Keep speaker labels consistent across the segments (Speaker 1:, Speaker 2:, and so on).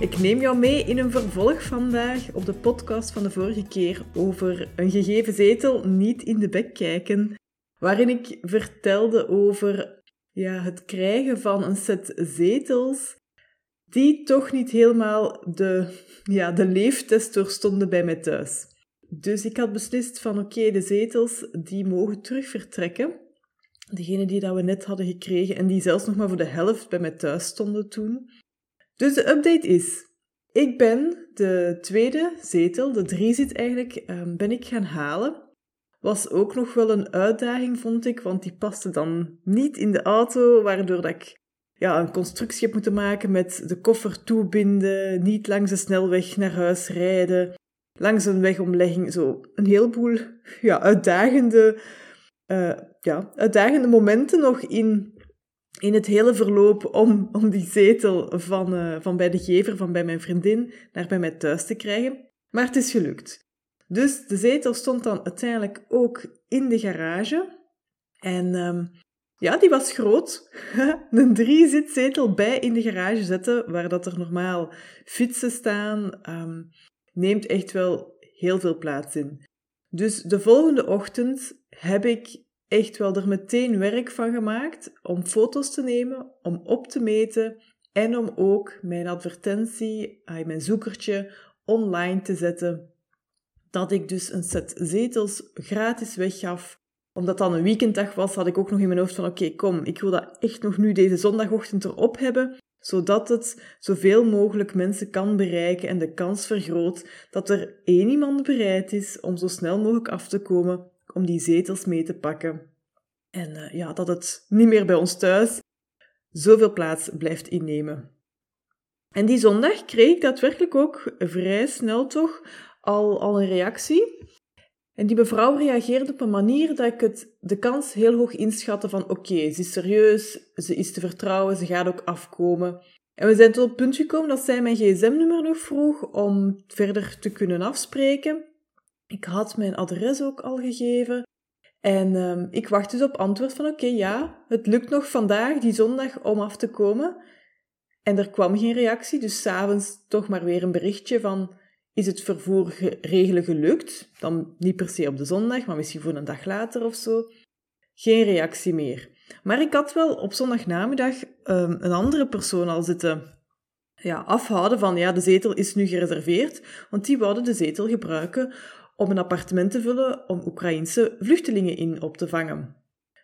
Speaker 1: Ik neem jou mee in een vervolg vandaag op de podcast van de vorige keer over een gegeven zetel niet in de bek kijken, waarin ik vertelde over ja, het krijgen van een set zetels die toch niet helemaal de, ja, de leeftest doorstonden bij mij thuis. Dus ik had beslist van oké, de zetels die mogen terug vertrekken. Degene die dat we net hadden gekregen en die zelfs nog maar voor de helft bij mij thuis stonden toen. Dus de update is, ik ben de tweede zetel, de drie zit eigenlijk, ehm, ben ik gaan halen. Was ook nog wel een uitdaging, vond ik, want die paste dan niet in de auto, waardoor dat ik ja, een constructie heb moeten maken met de koffer toebinden, niet langs de snelweg naar huis rijden, langs een wegomlegging, zo een heleboel ja, uitdagende, uh, ja, uitdagende momenten nog in in het hele verloop om, om die zetel van, uh, van bij de gever, van bij mijn vriendin, naar bij mij thuis te krijgen. Maar het is gelukt. Dus de zetel stond dan uiteindelijk ook in de garage. En um, ja, die was groot. een drie-zitzetel bij in de garage zetten, waar dat er normaal fietsen staan, um, neemt echt wel heel veel plaats in. Dus de volgende ochtend heb ik echt wel er meteen werk van gemaakt om foto's te nemen, om op te meten en om ook mijn advertentie, mijn zoekertje online te zetten. Dat ik dus een set zetels gratis weggaf. Omdat dan een weekenddag was, had ik ook nog in mijn hoofd van oké, kom, ik wil dat echt nog nu deze zondagochtend erop hebben, zodat het zoveel mogelijk mensen kan bereiken en de kans vergroot dat er één iemand bereid is om zo snel mogelijk af te komen om die zetels mee te pakken. En uh, ja, dat het niet meer bij ons thuis zoveel plaats blijft innemen. En die zondag kreeg ik daadwerkelijk ook vrij snel toch al, al een reactie. En die mevrouw reageerde op een manier dat ik het, de kans heel hoog inschatte van oké, ze is serieus, ze is te vertrouwen, ze gaat ook afkomen. En we zijn tot het punt gekomen dat zij mijn gsm-nummer nog vroeg om verder te kunnen afspreken. Ik had mijn adres ook al gegeven. En um, ik wacht dus op antwoord van oké, ja, het lukt nog vandaag, die zondag, om af te komen. En er kwam geen reactie, dus s'avonds toch maar weer een berichtje van is het vervoer regelen gelukt? Dan niet per se op de zondag, maar misschien voor een dag later of zo. Geen reactie meer. Maar ik had wel op zondagnamiddag um, een andere persoon al zitten ja, afhouden van ja, de zetel is nu gereserveerd, want die wouden de zetel gebruiken om een appartement te vullen om Oekraïense vluchtelingen in op te vangen.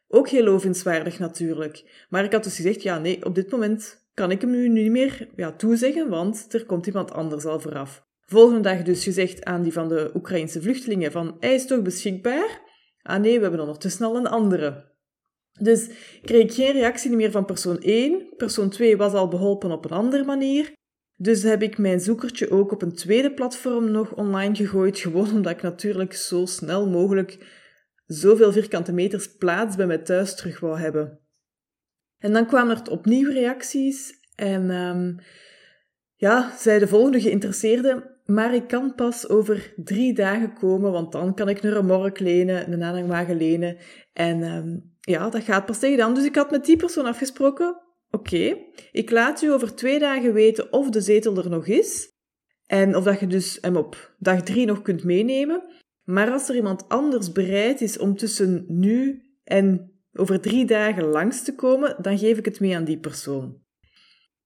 Speaker 1: Ook heel lovenswaardig natuurlijk. Maar ik had dus gezegd, ja nee, op dit moment kan ik hem nu niet meer ja, toezeggen, want er komt iemand anders al vooraf. Volgende dag dus gezegd aan die van de Oekraïnse vluchtelingen van, hij is toch beschikbaar? Ah nee, we hebben ondertussen al een andere. Dus kreeg ik geen reactie meer van persoon 1. Persoon 2 was al beholpen op een andere manier. Dus heb ik mijn zoekertje ook op een tweede platform nog online gegooid, gewoon omdat ik natuurlijk zo snel mogelijk zoveel vierkante meters plaats bij mij thuis terug wou hebben. En dan kwamen er opnieuw reacties en um, ja, zei de volgende geïnteresseerde, maar ik kan pas over drie dagen komen, want dan kan ik een remork lenen, een aanhangwagen lenen. En um, ja, dat gaat pas tegen dan. Dus ik had met die persoon afgesproken, Oké, ik laat u over twee dagen weten of de zetel er nog is en of dat je dus hem op dag drie nog kunt meenemen. Maar als er iemand anders bereid is om tussen nu en over drie dagen langs te komen, dan geef ik het mee aan die persoon.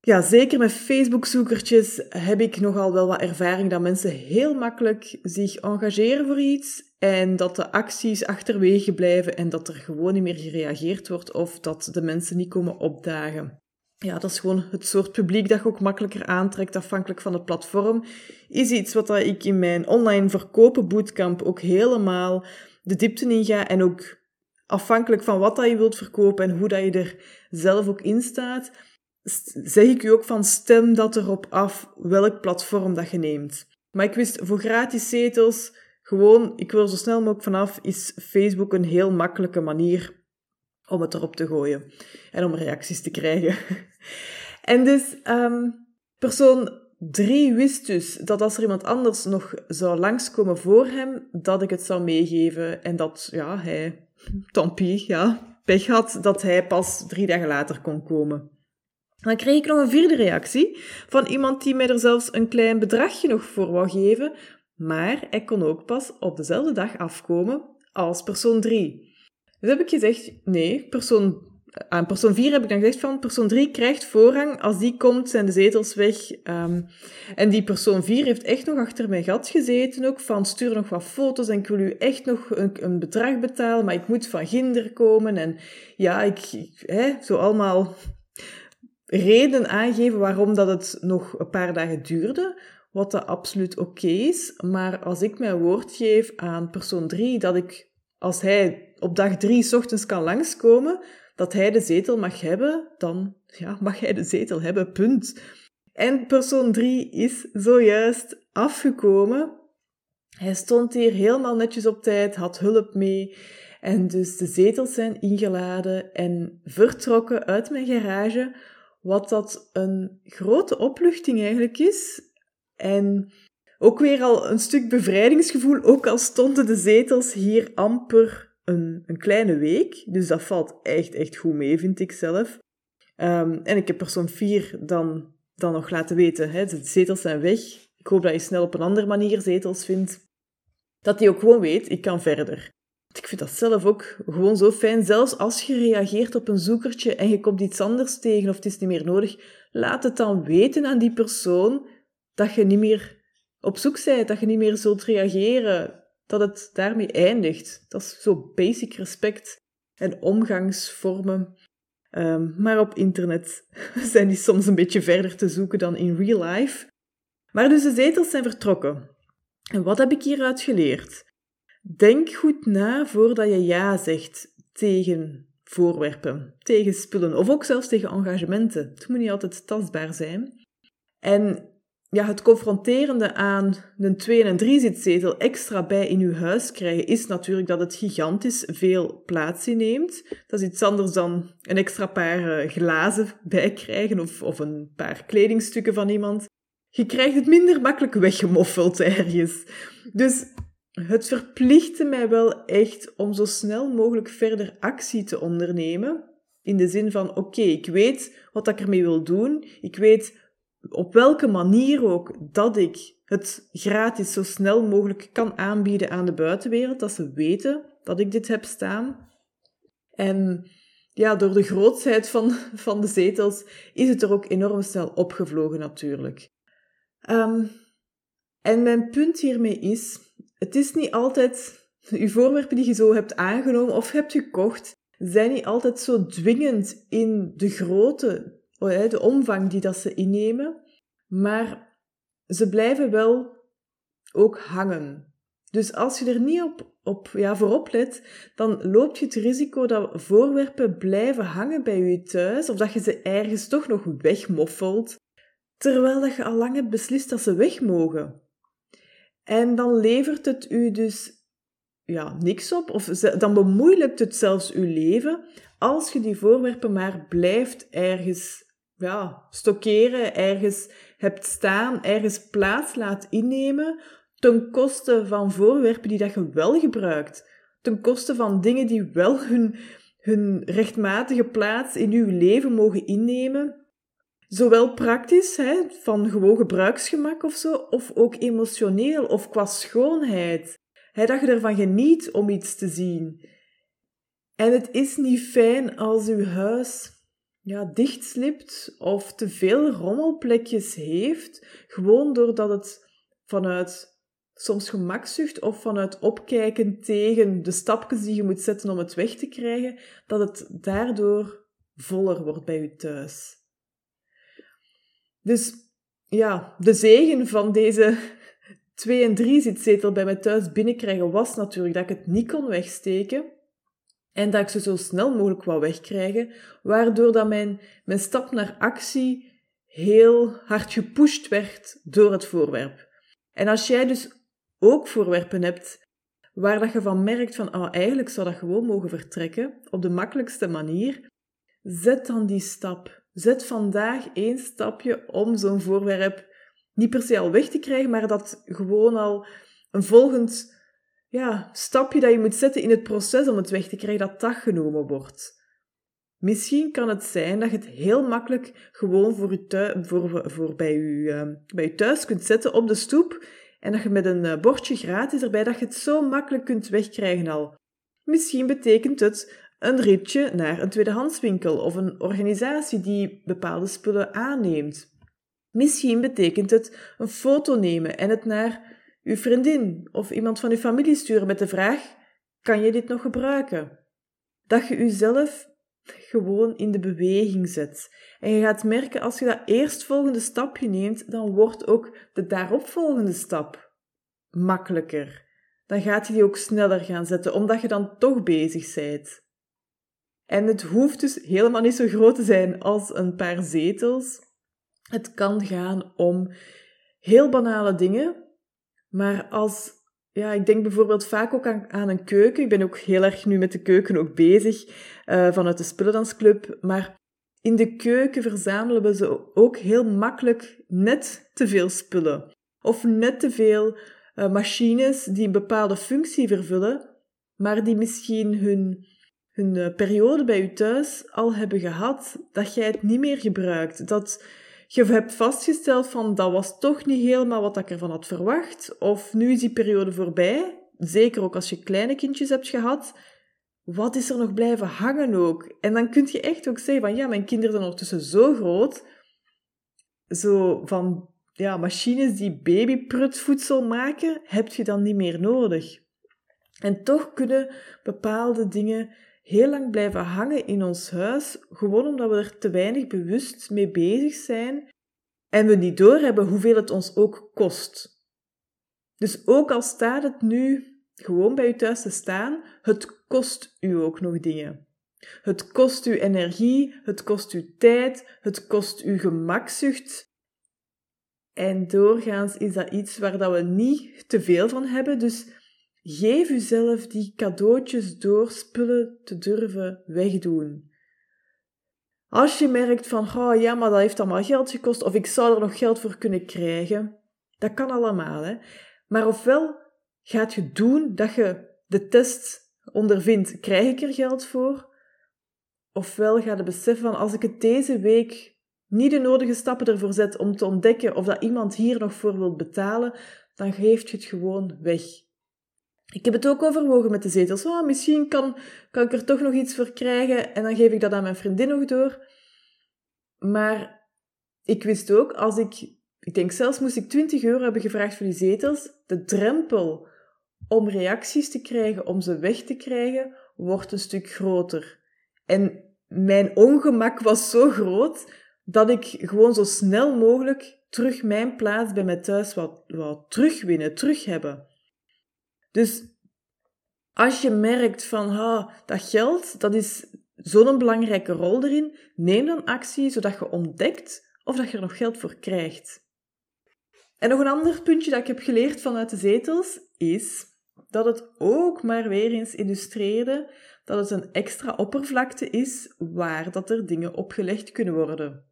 Speaker 1: Ja, zeker met Facebook-zoekertjes heb ik nogal wel wat ervaring dat mensen heel makkelijk zich engageren voor iets en dat de acties achterwege blijven en dat er gewoon niet meer gereageerd wordt of dat de mensen niet komen opdagen. Ja, dat is gewoon het soort publiek dat je ook makkelijker aantrekt afhankelijk van het platform. Is iets wat ik in mijn online verkopen bootcamp ook helemaal de diepte in ga en ook afhankelijk van wat dat je wilt verkopen en hoe dat je er zelf ook in staat, zeg ik u ook van stem dat erop af welk platform dat je neemt. Maar ik wist voor gratis zetels gewoon, ik wil zo snel mogelijk vanaf, is Facebook een heel makkelijke manier om het erop te gooien en om reacties te krijgen. en dus um, persoon 3 wist dus dat als er iemand anders nog zou langskomen voor hem, dat ik het zou meegeven en dat, ja, hij, tant pis, ja, pech had dat hij pas drie dagen later kon komen. Dan kreeg ik nog een vierde reactie van iemand die mij er zelfs een klein bedragje nog voor wou geven, maar hij kon ook pas op dezelfde dag afkomen als persoon 3. Dus heb ik gezegd, nee, persoon, aan persoon 4 heb ik dan gezegd van, persoon 3 krijgt voorrang, als die komt zijn de zetels weg. Um, en die persoon 4 heeft echt nog achter mijn gat gezeten ook, van stuur nog wat foto's en ik wil u echt nog een, een bedrag betalen, maar ik moet van Ginder komen. En ja, ik, ik hè, zo allemaal reden aangeven waarom dat het nog een paar dagen duurde, wat dat absoluut oké is. Maar als ik mijn woord geef aan persoon 3 dat ik, als hij op dag 3 ochtends kan langskomen, dat hij de zetel mag hebben, dan ja, mag hij de zetel hebben, punt. En persoon 3 is zojuist afgekomen. Hij stond hier helemaal netjes op tijd, had hulp mee. En dus de zetels zijn ingeladen en vertrokken uit mijn garage wat dat een grote opluchting eigenlijk is. En ook weer al een stuk bevrijdingsgevoel, ook al stonden de zetels hier amper een, een kleine week. Dus dat valt echt, echt goed mee, vind ik zelf. Um, en ik heb persoon 4 dan, dan nog laten weten, hè, de zetels zijn weg. Ik hoop dat je snel op een andere manier zetels vindt. Dat hij ook gewoon weet, ik kan verder. Ik vind dat zelf ook gewoon zo fijn. Zelfs als je reageert op een zoekertje en je komt iets anders tegen of het is niet meer nodig, laat het dan weten aan die persoon dat je niet meer op zoek bent, dat je niet meer zult reageren, dat het daarmee eindigt. Dat is zo basic respect en omgangsvormen. Um, maar op internet zijn die soms een beetje verder te zoeken dan in real life. Maar dus de zetels zijn vertrokken. En wat heb ik hieruit geleerd? Denk goed na voordat je ja zegt tegen voorwerpen, tegen spullen of ook zelfs tegen engagementen. Het moet niet altijd tastbaar zijn. En ja, het confronterende aan een 2 en een 3 zitzetel extra bij in uw huis krijgen, is natuurlijk dat het gigantisch veel plaats inneemt. Dat is iets anders dan een extra paar eh, glazen bij krijgen of, of een paar kledingstukken van iemand. Je krijgt het minder makkelijk weggemoffeld ergens. Dus het verplichtte mij wel echt om zo snel mogelijk verder actie te ondernemen. In de zin van, oké, ik weet wat ik ermee wil doen. Ik weet op welke manier ook dat ik het gratis zo snel mogelijk kan aanbieden aan de buitenwereld. Dat ze weten dat ik dit heb staan. En ja, door de grootsheid van, van de zetels is het er ook enorm snel opgevlogen natuurlijk. Um, en mijn punt hiermee is, het is niet altijd, je voorwerpen die je zo hebt aangenomen of hebt gekocht, zijn niet altijd zo dwingend in de grootte, de omvang die dat ze innemen, maar ze blijven wel ook hangen. Dus als je er niet op, op ja, voor oplet, dan loop je het risico dat voorwerpen blijven hangen bij je thuis, of dat je ze ergens toch nog wegmoffelt, terwijl dat je al lang hebt beslist dat ze weg mogen. En dan levert het u dus ja, niks op, of dan bemoeilijkt het zelfs uw leven als je die voorwerpen maar blijft ergens ja, stockeren, ergens hebt staan, ergens plaats laat innemen, ten koste van voorwerpen die dat je wel gebruikt, ten koste van dingen die wel hun, hun rechtmatige plaats in uw leven mogen innemen, Zowel praktisch, hè, van gewoon gebruiksgemak of zo, of ook emotioneel of qua schoonheid. Hè, dat je ervan geniet om iets te zien. En het is niet fijn als uw huis ja, dichtslipt of te veel rommelplekjes heeft, gewoon doordat het vanuit soms gemakzucht of vanuit opkijken tegen de stapjes die je moet zetten om het weg te krijgen, dat het daardoor voller wordt bij je thuis. Dus ja, de zegen van deze 2 en 3 zitzetel bij mij thuis binnenkrijgen was natuurlijk dat ik het niet kon wegsteken. En dat ik ze zo snel mogelijk wou wegkrijgen, waardoor dat mijn, mijn stap naar actie heel hard gepusht werd door het voorwerp. En als jij dus ook voorwerpen hebt waar dat je van merkt van, ah, eigenlijk zou dat gewoon mogen vertrekken, op de makkelijkste manier, zet dan die stap. Zet vandaag één stapje om zo'n voorwerp niet per se al weg te krijgen, maar dat gewoon al een volgend ja, stapje dat je moet zetten in het proces om het weg te krijgen, dat dat genomen wordt. Misschien kan het zijn dat je het heel makkelijk gewoon voor, voor, bij, je, uh, bij je thuis kunt zetten op de stoep en dat je met een uh, bordje gratis erbij, dat je het zo makkelijk kunt wegkrijgen al. Misschien betekent het een ritje naar een tweedehandswinkel of een organisatie die bepaalde spullen aanneemt. Misschien betekent het een foto nemen en het naar uw vriendin of iemand van uw familie sturen met de vraag: kan je dit nog gebruiken? Dat je jezelf gewoon in de beweging zet. En je gaat merken als je dat eerstvolgende stapje neemt, dan wordt ook de daaropvolgende stap makkelijker. Dan gaat je die ook sneller gaan zetten, omdat je dan toch bezig bent. En het hoeft dus helemaal niet zo groot te zijn als een paar zetels. Het kan gaan om heel banale dingen, maar als, ja, ik denk bijvoorbeeld vaak ook aan, een keuken. Ik ben ook heel erg nu met de keuken ook bezig, uh, vanuit de Spullendansclub. Maar in de keuken verzamelen we ze ook heel makkelijk net te veel spullen. Of net te veel uh, machines die een bepaalde functie vervullen, maar die misschien hun, hun uh, periode bij u thuis al hebben gehad, dat jij het niet meer gebruikt. Dat je hebt vastgesteld van dat was toch niet helemaal wat ik ervan had verwacht, of nu is die periode voorbij, zeker ook als je kleine kindjes hebt gehad, wat is er nog blijven hangen ook? En dan kun je echt ook zeggen van ja, mijn kinderen zijn ondertussen zo groot, zo van ja, machines die babyprutvoedsel maken, heb je dan niet meer nodig. En toch kunnen bepaalde dingen heel lang blijven hangen in ons huis, gewoon omdat we er te weinig bewust mee bezig zijn en we niet doorhebben hoeveel het ons ook kost. Dus ook al staat het nu gewoon bij u thuis te staan, het kost u ook nog dingen. Het kost u energie, het kost u tijd, het kost u gemakzucht. En doorgaans is dat iets waar dat we niet te veel van hebben, dus Geef uzelf die cadeautjes door spullen te durven wegdoen. Als je merkt van, oh ja, maar dat heeft allemaal geld gekost, of ik zou er nog geld voor kunnen krijgen, dat kan allemaal, hè. Maar ofwel gaat je doen dat je de test ondervindt, krijg ik er geld voor? Ofwel ga je beseffen van, als ik het deze week niet de nodige stappen ervoor zet om te ontdekken of dat iemand hier nog voor wil betalen, dan geeft je het gewoon weg. Ik heb het ook overwogen met de zetels. Oh, misschien kan, kan ik er toch nog iets voor krijgen en dan geef ik dat aan mijn vriendin nog door. Maar ik wist ook, als ik, ik denk zelfs moest ik 20 euro hebben gevraagd voor die zetels, de drempel om reacties te krijgen, om ze weg te krijgen, wordt een stuk groter. En mijn ongemak was zo groot dat ik gewoon zo snel mogelijk terug mijn plaats bij mij thuis wou, terugwinnen, terug hebben. Dus als je merkt van ha, dat geld, dat is zo'n belangrijke rol erin, neem dan actie zodat je ontdekt of dat je er nog geld voor krijgt. En nog een ander puntje dat ik heb geleerd vanuit de zetels is dat het ook maar weer eens illustreerde dat het een extra oppervlakte is waar dat er dingen opgelegd kunnen worden.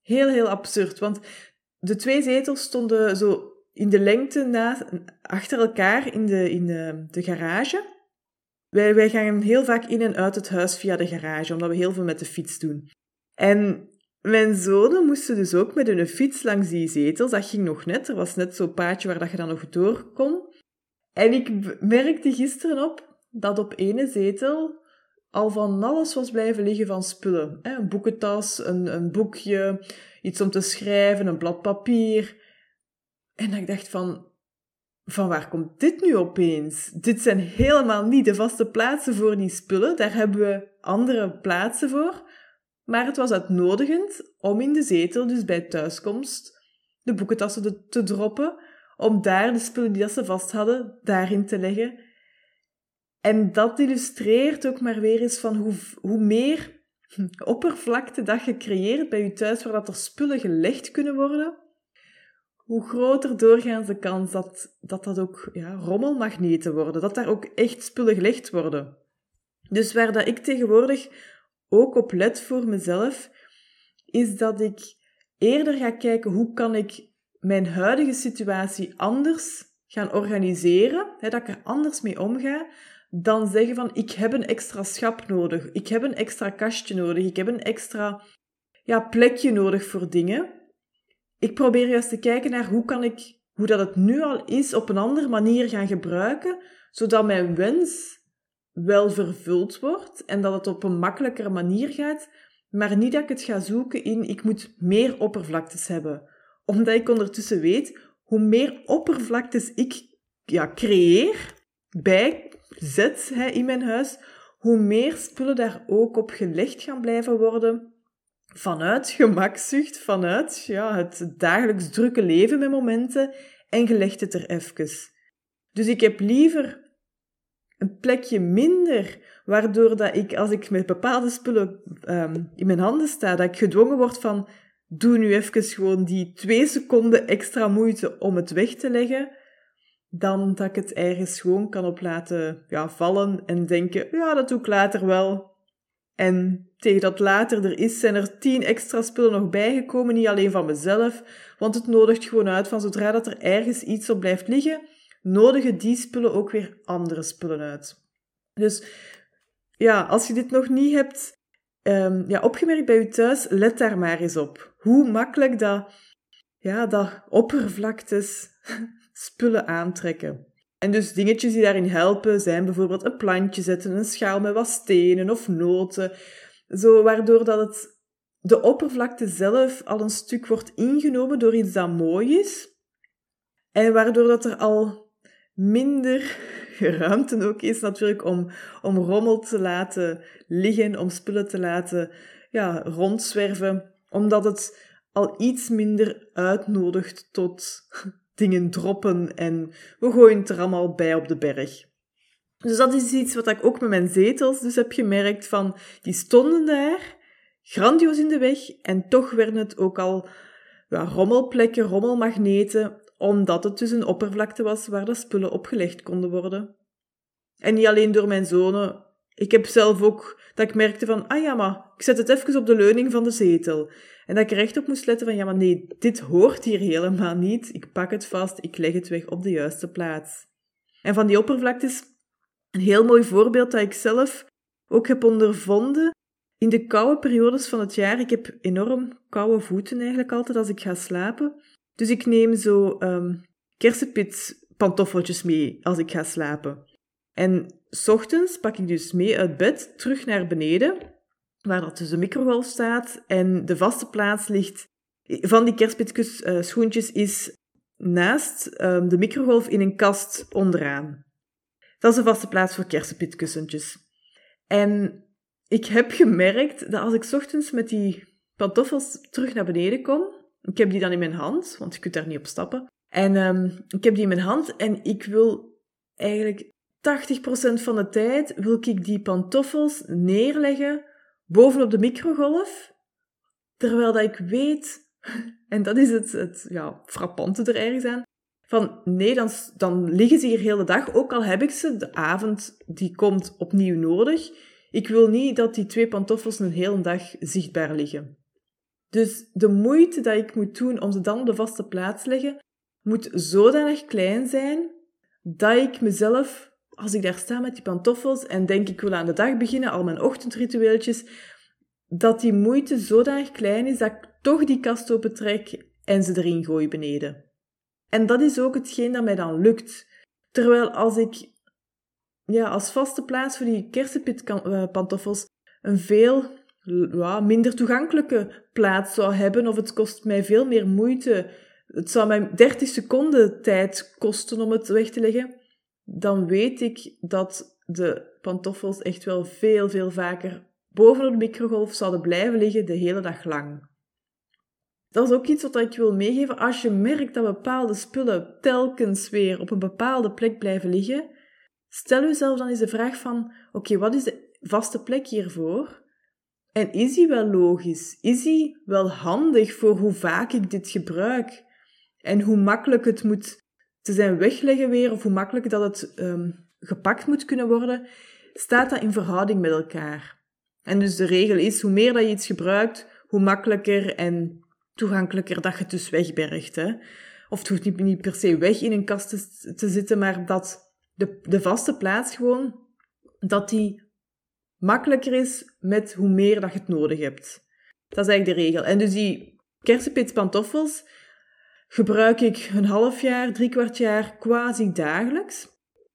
Speaker 1: Heel, heel absurd, want de twee zetels stonden zo in de lengte na, achter elkaar in de, in de, de garage. Wij, wij gaan heel vaak in en uit het huis via de garage, omdat we heel veel met de fiets doen. En mijn zonen moesten dus ook met hun fiets langs die zetels. Dat ging nog net. Er was net zo'n paadje waar dat je dan nog door kon. En ik merkte gisteren op dat op ene zetel al van alles was blijven liggen van spullen. Een boekentas, een, een boekje, iets om te schrijven, een blad papier. En ik dacht van, van waar komt dit nu opeens? Dit zijn helemaal niet de vaste plaatsen voor die spullen. Daar hebben we andere plaatsen voor. Maar het was uitnodigend om in de zetel, dus bij thuiskomst, de boekentassen te droppen, om daar de spullen die ze vast hadden, daarin te leggen. En dat illustreert ook maar weer eens van hoe, hoe meer oppervlakte dat je creëert bij je thuis, waar dat er spullen gelegd kunnen worden, hoe groter doorgaans de kans dat dat, dat ook ja, rommelmagneten worden. Dat daar ook echt spullen gelegd worden. Dus waar dat ik tegenwoordig ook op let voor mezelf, is dat ik eerder ga kijken hoe kan ik mijn huidige situatie anders gaan organiseren, hè, dat ik er anders mee omga, dan zeggen van ik heb een extra schap nodig, ik heb een extra kastje nodig, ik heb een extra ja, plekje nodig voor dingen. Ik probeer juist te kijken naar hoe kan ik, hoe dat het nu al is, op een andere manier gaan gebruiken, zodat mijn wens wel vervuld wordt en dat het op een makkelijkere manier gaat, maar niet dat ik het ga zoeken in ik moet meer oppervlaktes hebben. Omdat ik ondertussen weet, hoe meer oppervlaktes ik ja, creëer, bijzet hè, in mijn huis, hoe meer spullen daar ook op gelegd gaan blijven worden. Vanuit gemakzucht, vanuit ja, het dagelijks drukke leven met momenten en gelegd het er even. Dus ik heb liever een plekje minder, waardoor dat ik, als ik met bepaalde spullen um, in mijn handen sta, dat ik gedwongen word van, doe nu even gewoon die twee seconden extra moeite om het weg te leggen, dan dat ik het ergens gewoon kan op laten ja, vallen en denken, ja, dat doe ik later wel. En tegen dat later er is, zijn er tien extra spullen nog bijgekomen, niet alleen van mezelf, want het nodigt gewoon uit van zodra dat er ergens iets op blijft liggen, nodigen die spullen ook weer andere spullen uit. Dus ja, als je dit nog niet hebt um, ja, opgemerkt bij je thuis, let daar maar eens op. Hoe makkelijk dat, ja, dat oppervlaktes spullen aantrekken. En dus dingetjes die daarin helpen zijn bijvoorbeeld een plantje zetten, een schaal met wat stenen of noten, zo waardoor dat het de oppervlakte zelf al een stuk wordt ingenomen door iets dat mooi is. En waardoor dat er al minder ruimte ook is natuurlijk om, om rommel te laten liggen, om spullen te laten ja, rondzwerven, omdat het al iets minder uitnodigt tot dingen droppen en we gooien het er allemaal bij op de berg. Dus dat is iets wat ik ook met mijn zetels dus heb gemerkt van, die stonden daar, grandioos in de weg, en toch werden het ook al ja, rommelplekken, rommelmagneten, omdat het dus een oppervlakte was waar de spullen opgelegd konden worden. En niet alleen door mijn zonen. Ik heb zelf ook dat ik merkte van, ah ja, maar ik zet het even op de leuning van de zetel. En dat ik er echt op moest letten van, ja, maar nee, dit hoort hier helemaal niet. Ik pak het vast, ik leg het weg op de juiste plaats. En van die oppervlaktes, een heel mooi voorbeeld dat ik zelf ook heb ondervonden. In de koude periodes van het jaar, ik heb enorm koude voeten eigenlijk altijd als ik ga slapen. Dus ik neem zo um, mee als ik ga slapen. En s ochtends pak ik dus mee uit bed terug naar beneden, waar dat dus de microgolf staat. En de vaste plaats ligt van die kerstpitschoentjes uh, is naast um, de microgolf in een kast onderaan. Dat is de vaste plaats voor kersenpitkussentjes. En ik heb gemerkt dat als ik ochtends met die pantoffels terug naar beneden kom, ik heb die dan in mijn hand, want je kunt daar niet op stappen. En um, ik heb die in mijn hand en ik wil eigenlijk 80% van de tijd wil ik die pantoffels neerleggen bovenop de microgolf. Terwijl dat ik weet, en dat is het, het ja, frappante er ergens aan, van nee, dan, liggen ze hier heel de dag, ook al heb ik ze de avond, die komt opnieuw nodig. Ik wil niet dat die twee pantoffels een hele dag zichtbaar liggen. Dus de moeite dat ik moet doen om ze dan op de vaste plaats te leggen, moet zodanig klein zijn dat ik mezelf, als ik daar sta met die pantoffels en denk ik wil aan de dag beginnen, al mijn ochtendritueeltjes, dat die moeite zodanig klein is dat ik toch die kast opentrek en ze erin gooi beneden. En dat is ook hetgeen dat mij dan lukt. Terwijl als ik ja, als vaste plaats voor die kersenpitpantoffels een veel ja, minder toegankelijke plaats zou hebben, of het kost mij veel meer moeite, het zou mij 30 seconden tijd kosten om het weg te leggen, dan weet ik dat de pantoffels echt wel veel, veel vaker bovenop de microgolf zouden blijven liggen de hele dag lang. Dat is ook iets wat ik wil meegeven. Als je merkt dat bepaalde spullen telkens weer op een bepaalde plek blijven liggen, stel jezelf dan eens de vraag van, oké, wat is de vaste plek hiervoor? En is die wel logisch? Is die wel handig voor hoe vaak ik dit gebruik? en hoe makkelijk het moet te zijn wegleggen weer, of hoe makkelijk dat het um, gepakt moet kunnen worden, staat dat in verhouding met elkaar. En dus de regel is, hoe meer dat je iets gebruikt, hoe makkelijker en toegankelijker dat je het dus wegbergt. Hè. Of het hoeft niet, per se weg in een kast te, te zitten, maar dat de, de vaste plaats gewoon, dat die makkelijker is met hoe meer dat je het nodig hebt. Dat is eigenlijk de regel. En dus die kersenpitspantoffels gebruik ik een half jaar, drie kwart jaar quasi dagelijks.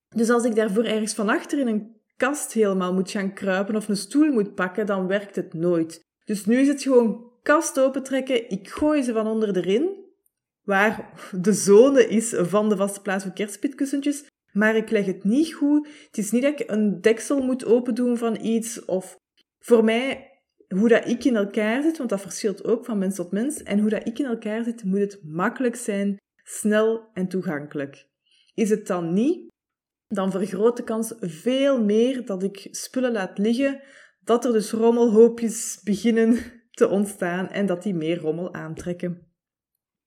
Speaker 1: Dus als ik daarvoor ergens van achter in een kast helemaal moet gaan kruipen of een stoel moet pakken, dan werkt het nooit. Dus nu is het gewoon kast opentrekken, ik gooi ze van onder erin, waar de zone is van de vaste plaats voor kerstpitkussentjes, maar ik leg het niet goed. Het is niet dat ik een deksel moet opendoen van iets, of voor mij, hoe dat ik in elkaar zit, want dat verschilt ook van mens tot mens, en hoe dat ik in elkaar zit, moet het makkelijk zijn, snel en toegankelijk. Is het dan niet, dan vergroot de kans veel meer dat ik spullen laat liggen, dat er dus rommelhoopjes beginnen te ontstaan en dat die meer rommel aantrekken.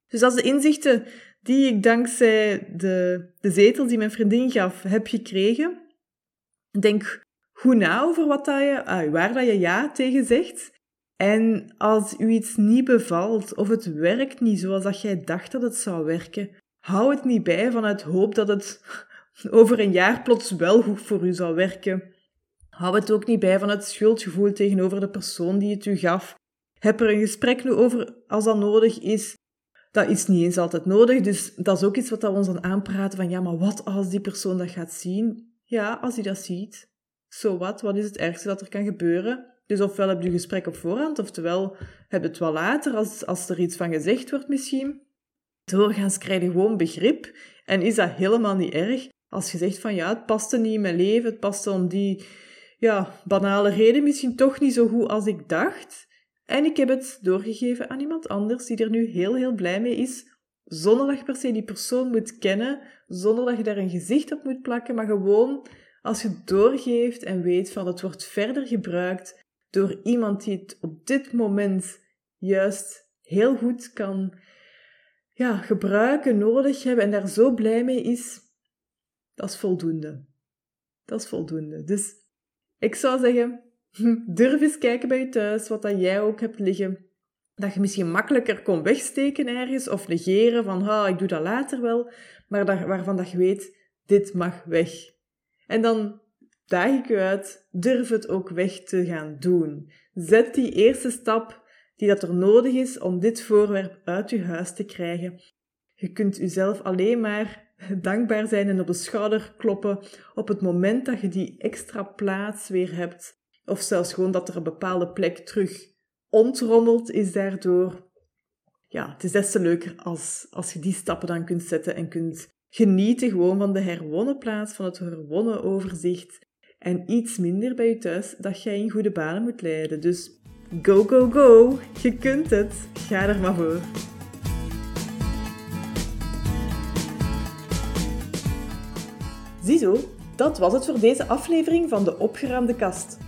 Speaker 1: Dus als de inzichten die ik dankzij de, de zetel die mijn vriendin gaf heb gekregen, denk goed na over wat dat je, ah, waar dat je ja tegen zegt. En als u iets niet bevalt of het werkt niet zoals dat jij dacht dat het zou werken, hou het niet bij vanuit hoop dat het over een jaar plots wel goed voor u zou werken. Hou het ook niet bij van het schuldgevoel tegenover de persoon die het u gaf. Heb er een gesprek nu over als dat nodig is. Dat is niet eens altijd nodig, dus dat is ook iets wat we ons dan aanpraten van ja, maar wat als die persoon dat gaat zien? Ja, als hij dat ziet. Zo wat, wat is het ergste dat er kan gebeuren? Dus ofwel heb je een gesprek op voorhand, oftewel heb je het wel later, als, als er iets van gezegd wordt misschien. Doorgaans krijg je gewoon begrip en is dat helemaal niet erg. Als je zegt van ja, het paste niet in mijn leven, het paste om die ja, banale reden misschien toch niet zo goed als ik dacht. En ik heb het doorgegeven aan iemand anders die er nu heel, heel blij mee is, zonder dat je per se die persoon moet kennen, zonder dat je daar een gezicht op moet plakken, maar gewoon als je doorgeeft en weet van het wordt verder gebruikt door iemand die het op dit moment juist heel goed kan ja, gebruiken, nodig hebben en daar zo blij mee is, dat is voldoende. Dat is voldoende. Dus ik zou zeggen, durf eens kijken bij je thuis wat dat jij ook hebt liggen. Dat je misschien makkelijker kon wegsteken ergens of negeren van, ik doe dat later wel, maar dat, waarvan dat je weet, dit mag weg. En dan daag ik u uit, durf het ook weg te gaan doen. Zet die eerste stap die dat er nodig is om dit voorwerp uit je huis te krijgen. Je kunt uzelf alleen maar dankbaar zijn en op de schouder kloppen op het moment dat je die extra plaats weer hebt. Of zelfs gewoon dat er een bepaalde plek terug ontrommelt is daardoor. Ja, het is des te leuker als, als je die stappen dan kunt zetten en kunt genieten gewoon van de herwonnen plaats, van het herwonnen overzicht. En iets minder bij je thuis dat jij in goede banen moet leiden. Dus go, go, go! Je kunt het! Ga er maar voor! Ziezo, dat was het voor deze aflevering van de Opgeruimde Kast.